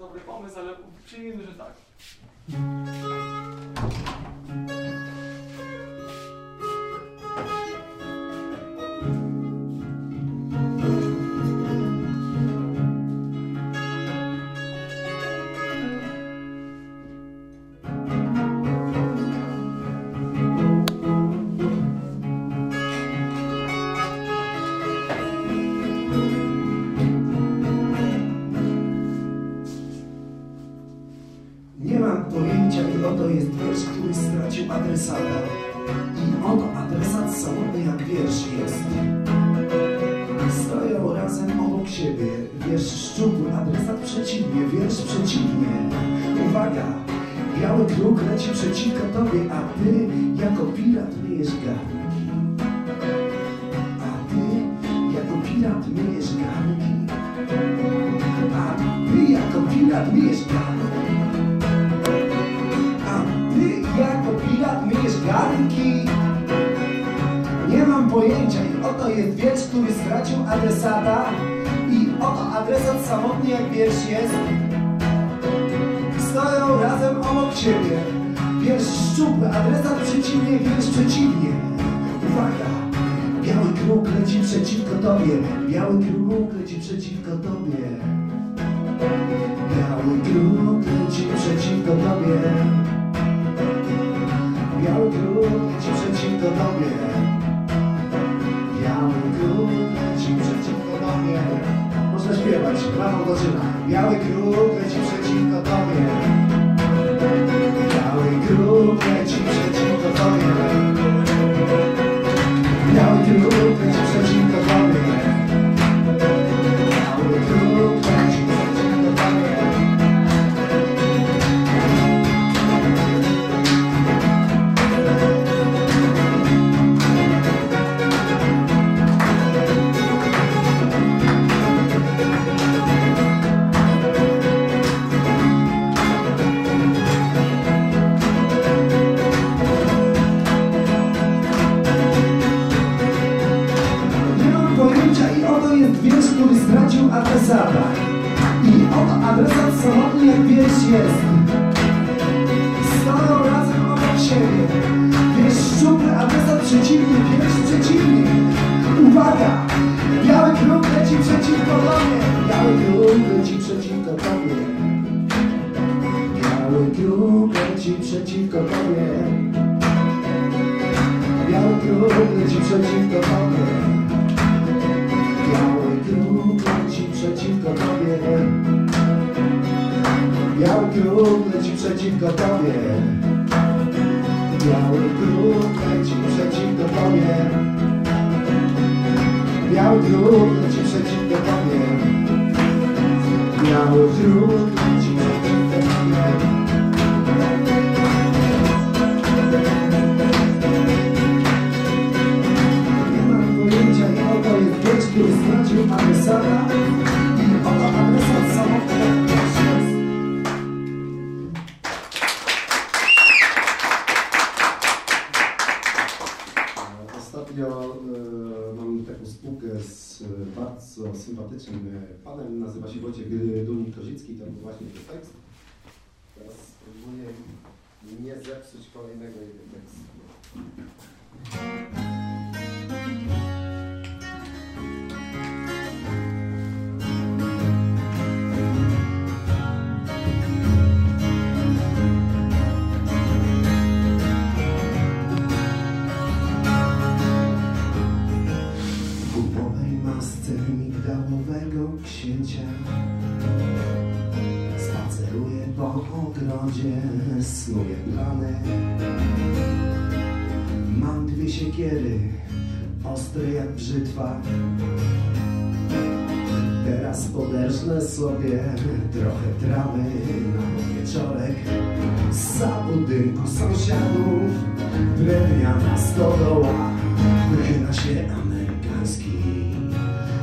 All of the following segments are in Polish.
dobry pomysł, ale przyjmijmy, że tak. I oto adresat samotny jak wiersz jest. Stoją razem obok siebie, wiersz szczupły, adresat przeciwnie, wiersz przeciwnie. Uwaga! Biały kruk leci przeciwko tobie, a ty jako pirat myjesz garnki. A ty jako pirat myjesz garnki. A ty jako pirat myjesz garnki. Garnki Nie mam pojęcia i oto jest wiersz, który stracił adresata I oto adresat samotny jak wiersz jest. Stoją razem obok siebie. Wiersz szczupły, adresat przeciwnie, wiersz przeciwnie. Uwaga! Biały kruk leci przeciwko tobie. Biały kruk leci przeciwko tobie. Biały kruk leci przeciwko tobie przeciwko tobie. Biały kruk leci przeciwko tobie. Można śpiewać, brawo zaczyna Biały kruk leci przeciwko tobie Biały kruk leci przeciwko tobie. Biały kruk leci przeciwko tobie. Biały kruk leci bardzo sympatycznym e, panem, nazywa się Wojciech Dunik-Kozicki, to był właśnie ten tekst. Teraz spróbuję nie zepsuć kolejnego jego tekstu. Księcia Spaceruję po ogrodzie, snuję plany. Mam dwie siekiery, ostre jak brzytwa. Teraz poderżnę sobie trochę trawy na wieczorek. Za budynku sąsiadów drewniana stodoła Wychyla się amerykański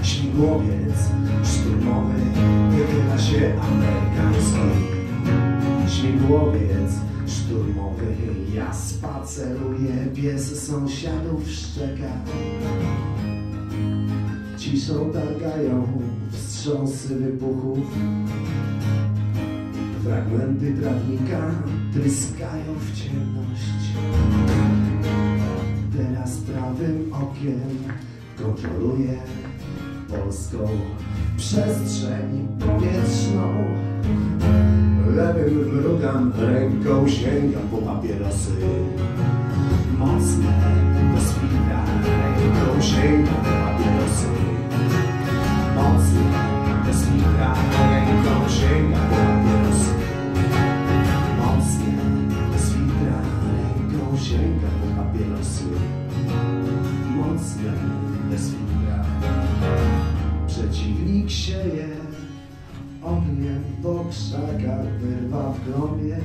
śmigłowiec śmigłowiec szturmowy. Ja spaceruję, pies sąsiadów szczeka Ciszą targają wstrząsy wybuchów. Fragmenty trawnika tryskają w ciemność. Teraz prawym okiem kontroluję polską przestrzeń powietrzną Lewym mrugam ręką, sięgam po papierosy. Mocne do ręką sięgam po papierosy. Mocne do ręką sięgam po papierosy. Mocne do ręką sięgam po papierosy. Mocne do spina Przeciwnik sieje ogniem po krzakach wyrwa w grobie.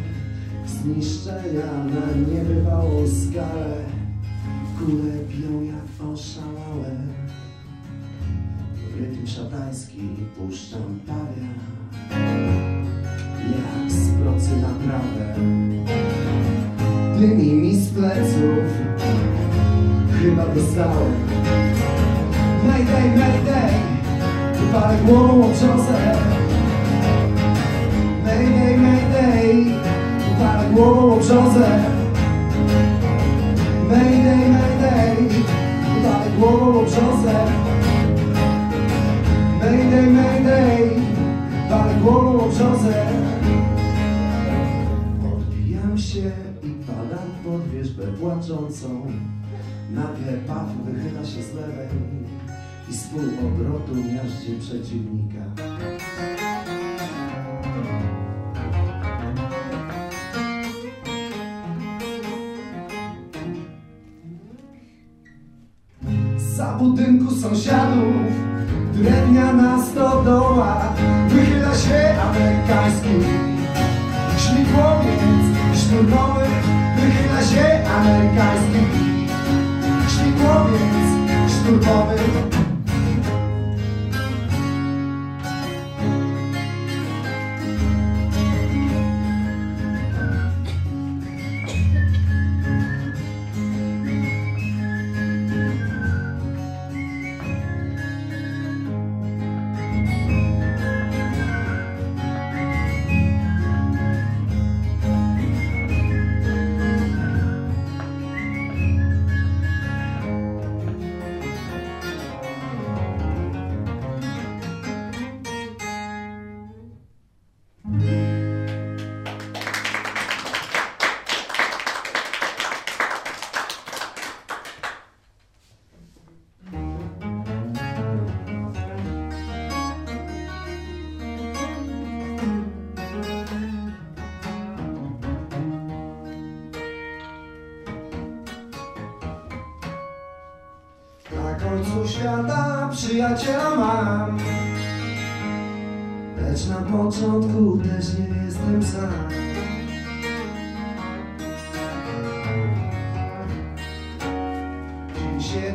Zniszczenia na niebywałą skalę kule biją jak oszalałe. Rytm szatański puszczam pawia jak z procy na trawę dymi mi z pleców chyba dostałem Mayday, mayday Wypalę głową Mayday, mayday Wypalę głową obrzozę Mayday, mayday Wypalę głową obrzozę Mayday, mayday Wypalę głową obrzozę Odbijam się i padam pod wierzbę płaczącą. Nagle paw wychyla się z lewej i z pół obrotu miażdży przeciwnika. Sąsiadów. Drewniana stodoła wychyla się amerykański śmigłowiec szturmowy wychyla się amerykański śmigłowiec szturmowy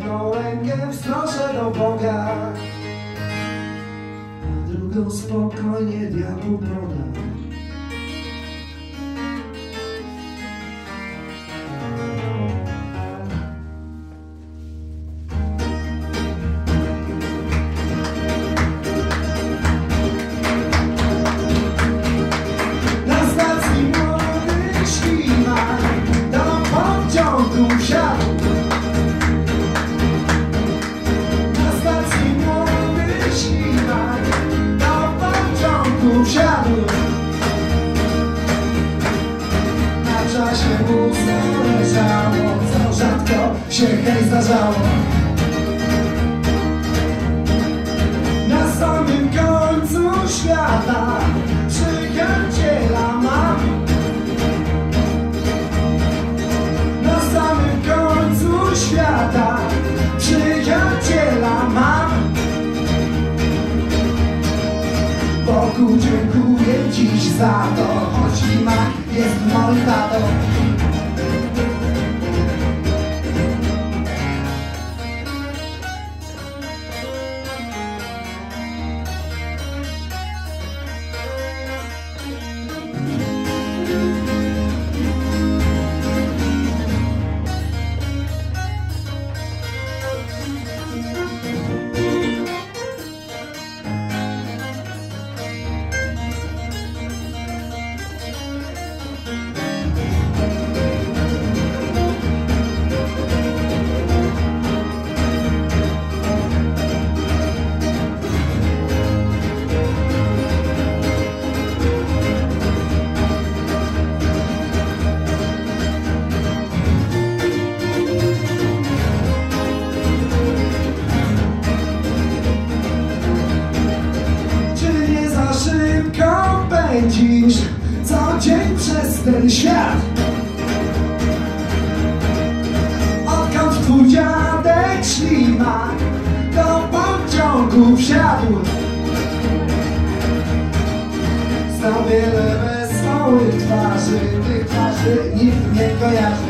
jedną rękę do Boga A drugą spokojnie diabłu podam ten świat. Odkąd twój dziadek ślimak do pociągu wsiadł. Znam wiele wesołych twarzy, tych twarzy nikt nie kojarzy.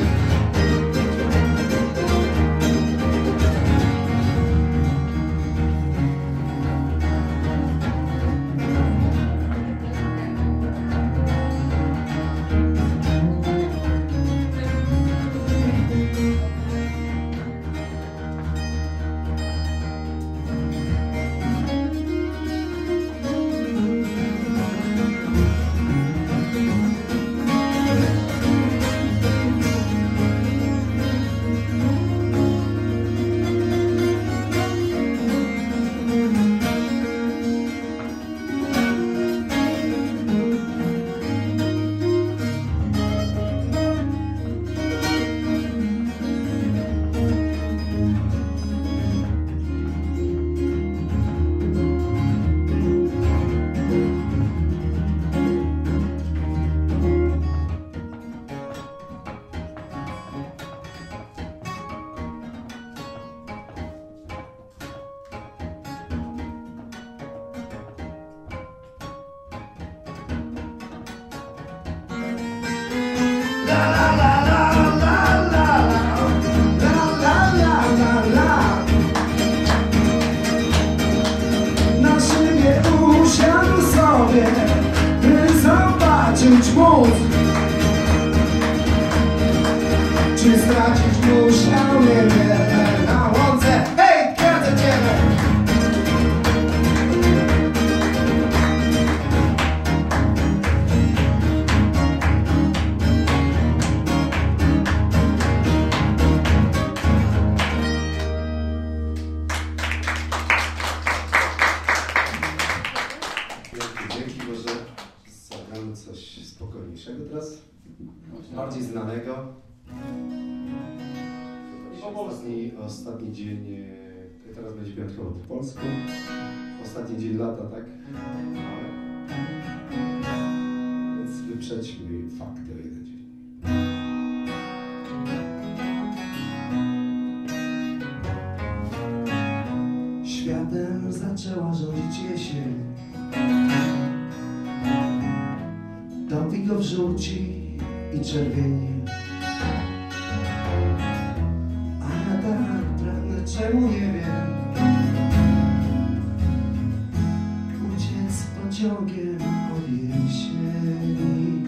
pociągiem od jesieni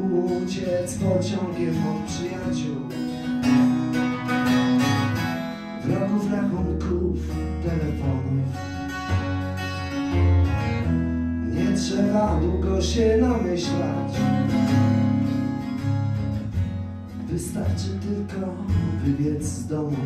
Uciec pociągiem od przyjaciół. Wrogów, rachunków, telefonów. Nie trzeba długo się namyślać. Wystarczy tylko wybiec z domu.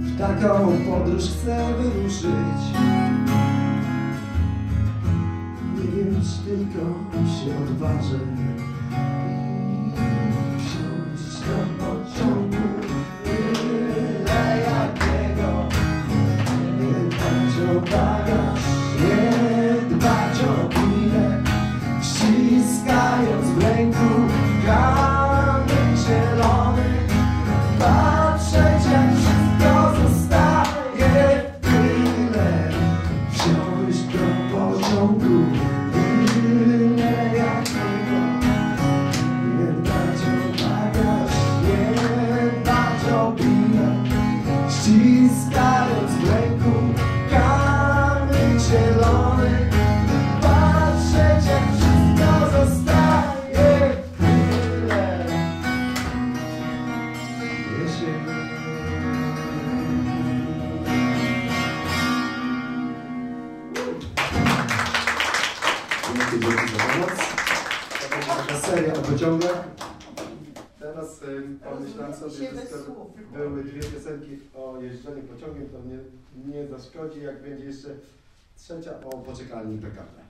W taką podróż chcę wyruszyć. Nie wiem, czy tylko się odważę. Pociągach. Teraz y, pomyślałem sobie, że skoro były dwie piosenki o jeżdżeniu pociągiem, to mnie nie zaszkodzi, jak będzie jeszcze trzecia o poczekalni PKP.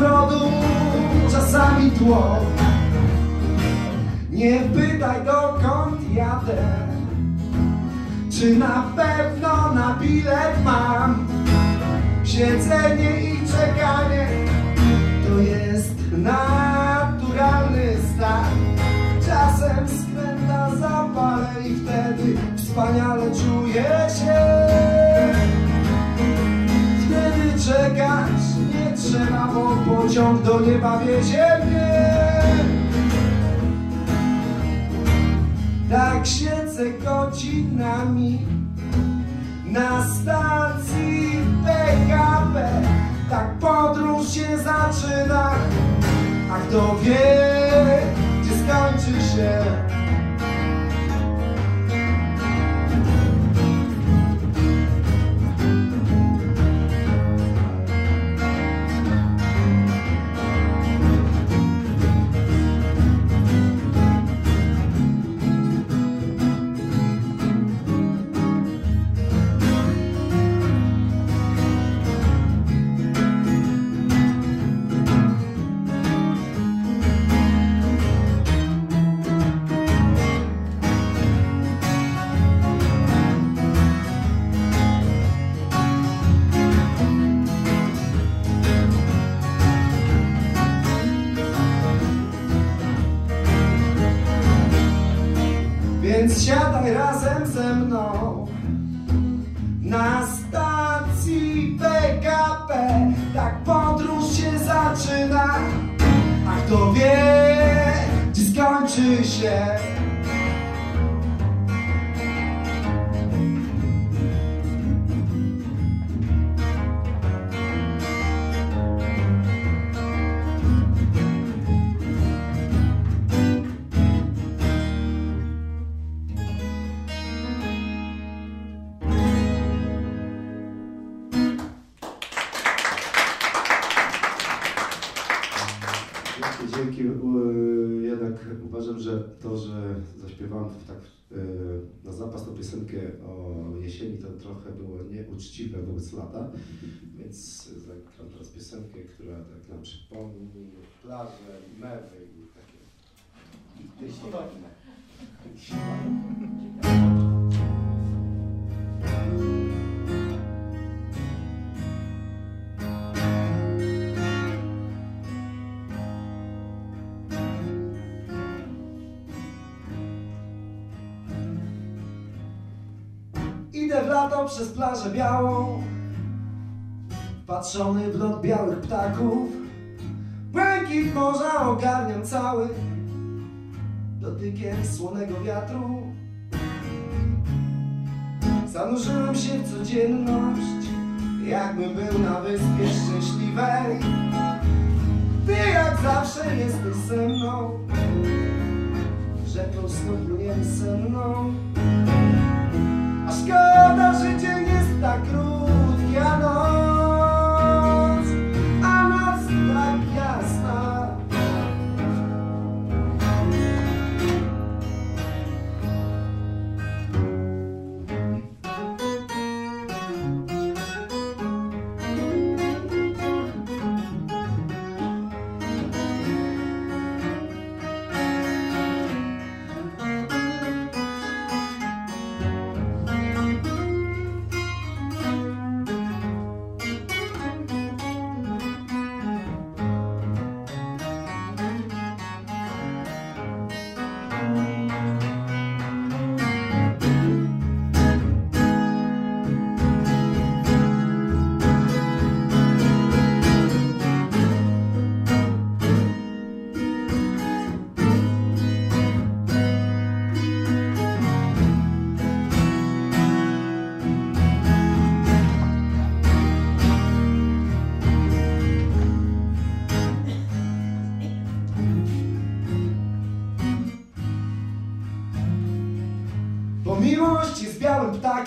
Smrodu, czasami tło. Nie pytaj dokąd jadę. Czy na pewno na bilet mam? Siedzenie i czekanie To jest naturalny stan. Czasem skręta zapalę i wtedy Wspaniale czuję się. Wtedy czekać trzeba, bo pociąg do nieba wiezie mnie. Tak siedzę godzinami na stacji PKP. Tak podróż się zaczyna, a kto wie, gdzie skończy się. Razem dzięki. U- Jednak uważam, że to, że zaśpiewałem tak e, na zapas tą piosenkę o jesieni, to trochę było nieuczciwe wobec lata. Więc zagram teraz piosenkę, która tak nam przypomni plaże, mewy i takie. I. Idę w lato przez plażę białą Patrzony w lot białych ptaków. Błękit morza ogarniam cały Dotykiem słonego wiatru. Zanurzyłem się w codzienność Jakbym był na wyspie szczęśliwej. Ty jak zawsze jesteś ze mną Rzeką snu płyniemy senną szkoda, dzień jest tak krótki,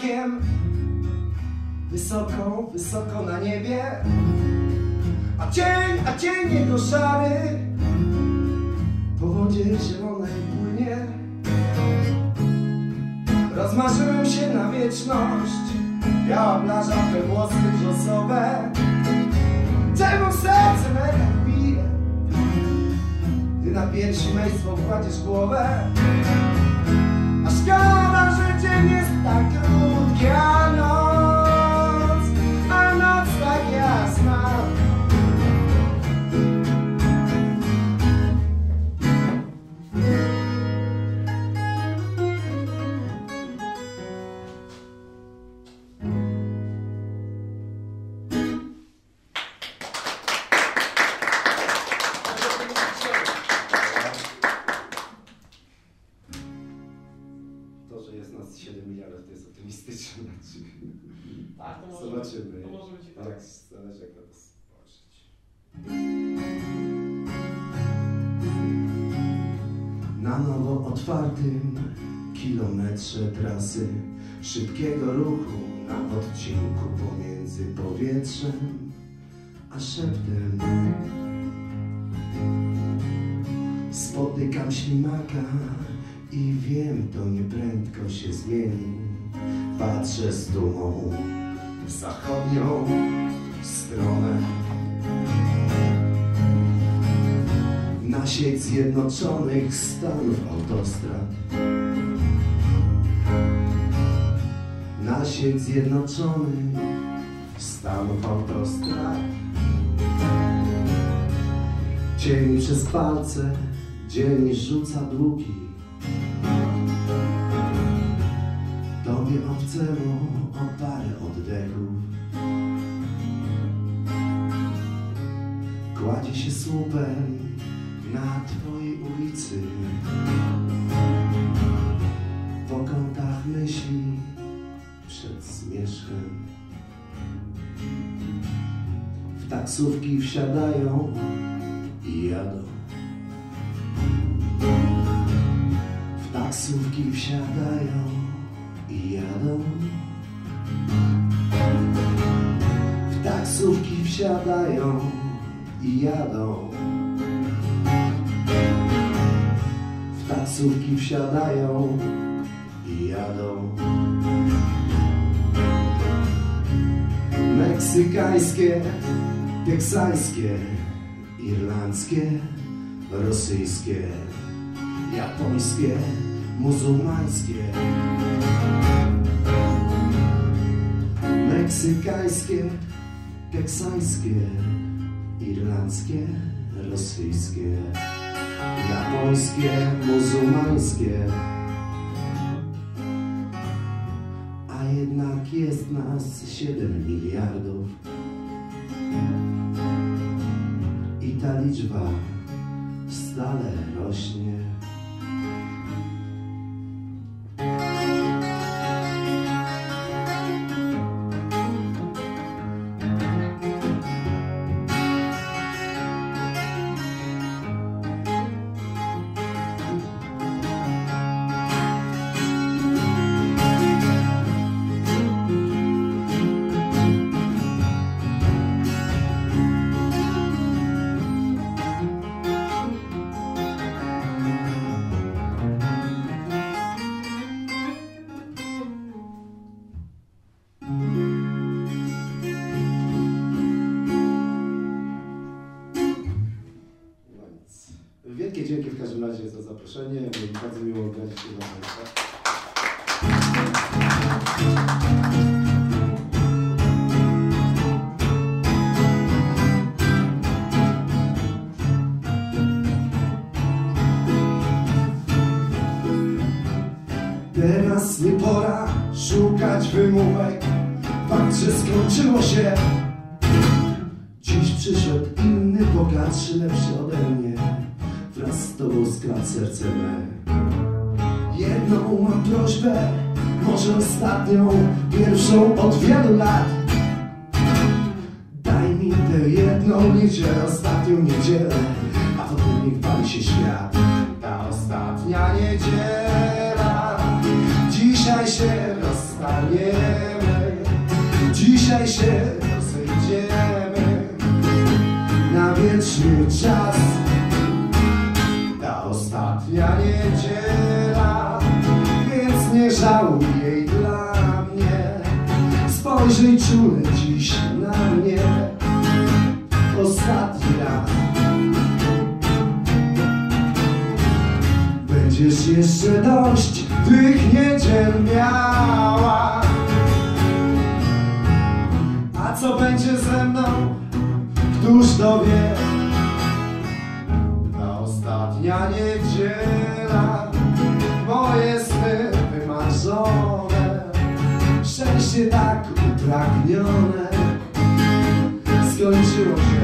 ptakiem Wysoko, wysoko na niebie. A cień, a cień jego szary. Po wodzie zielonej płynie. Rozmarzyłem się na wieczność. Biała plaża, te włosy brzosowe. Czemu serce me tak bije? Gdy na piersi mej kładziesz głowę szkoda, że jest tak krótki, na nowo otwartym kilometrze trasy szybkiego ruchu na odcinku pomiędzy powietrzem a szeptem. Spotykam ślimaka i wiem, to nieprędko się zmieni. Patrzę z dumą zachodnią stronę. na sieć Zjednoczonych Stanów Autostrad. Na sieć Zjednoczonych Stanów Autostrad. Dzień przez palce, dzień rzuca długi. Tobie obcemu o parę oddechów. Się słupem na twojej ulicy. Po kątach myśli przed zmierzchem. W taksówki wsiadają i jadą. W taksówki wsiadają i jadą. W taksówki wsiadają i jadą W taksówki wsiadają i jadą. Meksykańskie, teksańskie, irlandzkie, rosyjskie, japońskie, muzułmańskie. Meksykańskie, teksańskie, irlandzkie, rosyjskie japońskie, muzułmańskie. A jednak jest nas 7 miliardów. I ta liczba stale rośnie. Ostatnią, pierwszą od wielu lat. Daj mi tę jedną niedzielę, ostatnią niedzielę A potem niech pali się świat. Ta ostatnia niedziela Dzisiaj się rozstaniemy Dzisiaj się rozejdziemy. Na wieczny czas Spojrzyj czule dziś na mnie. Ostatni raz. Będziesz jeszcze dość tych niedziel miała. A co będzie ze mną? Któż to wie? Ta ostatnia niedziela. Moje sny wymarzone. Szczęście tak upragnione Skończyło się.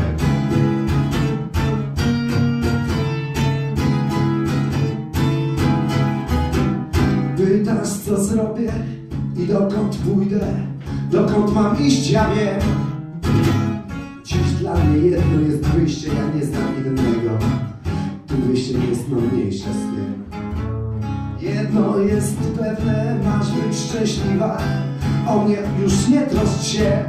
Pytasz co zrobię i dokąd pójdę Dokąd mam iść, ja wiem. Dziś dla mnie jedno jest wyjście, ja nie znam innego. Tym wyjściem jest mniejsza z tym. Jedno jest pewne, masz być szczęśliwa O mnie już nie troszcz się.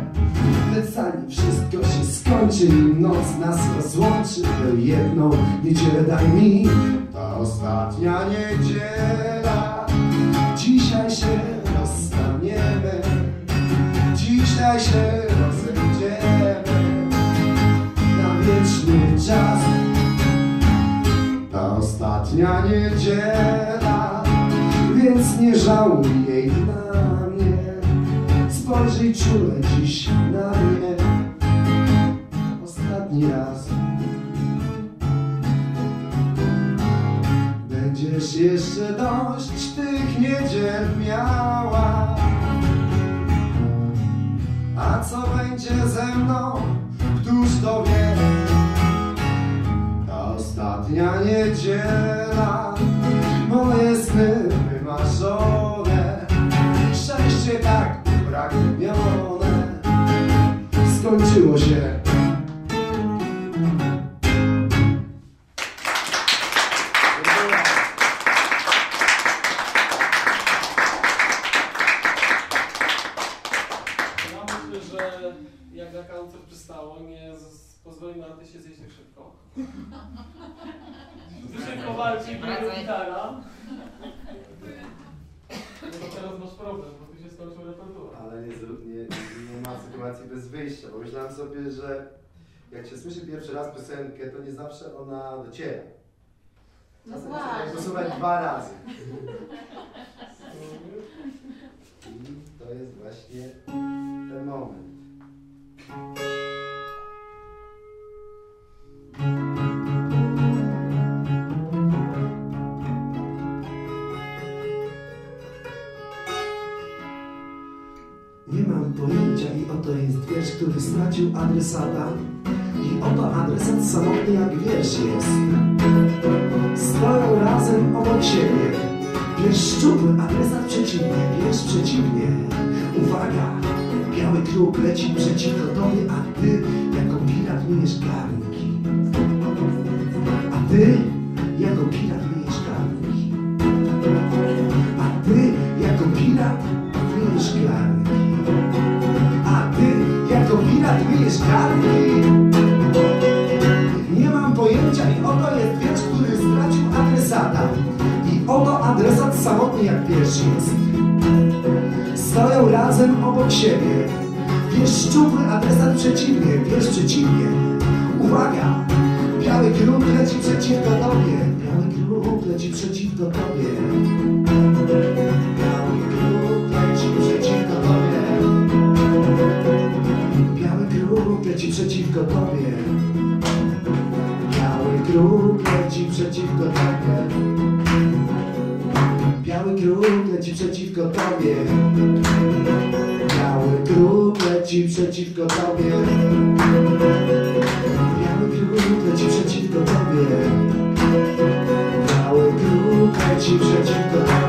Lecz zanim wszystko się skończy i noc nas rozłączy Tę jedną niedzielę. Daj mi Ta ostatnia niedziela. Dzisiaj się rozstaniemy. Dzisiaj się rozejdziemy. Na wieczny czas. Ta ostatnia niedziela. Więc nie żałuj jej mnie Spojrzyj czule dziś na mnie. Ostatni raz. Będziesz jeszcze dość tych niedziel miała. A co będzie ze mną, któż to wie? Ta ostatnia niedziela. Moje sny wymarzone Skończyło się się słyszy pierwszy raz piosenkę, to nie zawsze ona dociera. No Czasem trzeba posłuchać dwa razy. I to jest właśnie ten moment. Nie mam pojęcia i oto jest wiersz, który stracił adresata oto adresat samotny jak wiersz jest. Stoją razem obok siebie. Wiersz szczupły, adresat przeciwnie, wiersz przeciwnie. Uwaga, biały kruk leci przeciwko tobie, a ty jako pirat myjesz garnki. A ty wiersz jest. Stoją razem obok siebie. Wiersz szczupły, adresat przeciwnie, wiersz przeciwnie. Uwaga! Biały grób leci przeciwko tobie. Biały grób leci przeciwko tobie. Biały grób leci przeciwko tobie. Biały grób leci przeciwko tobie. Biały grób leci przeciwko tobie. Biały grób leci przeciwko tobie. Biały grób leci przeciwko tobie.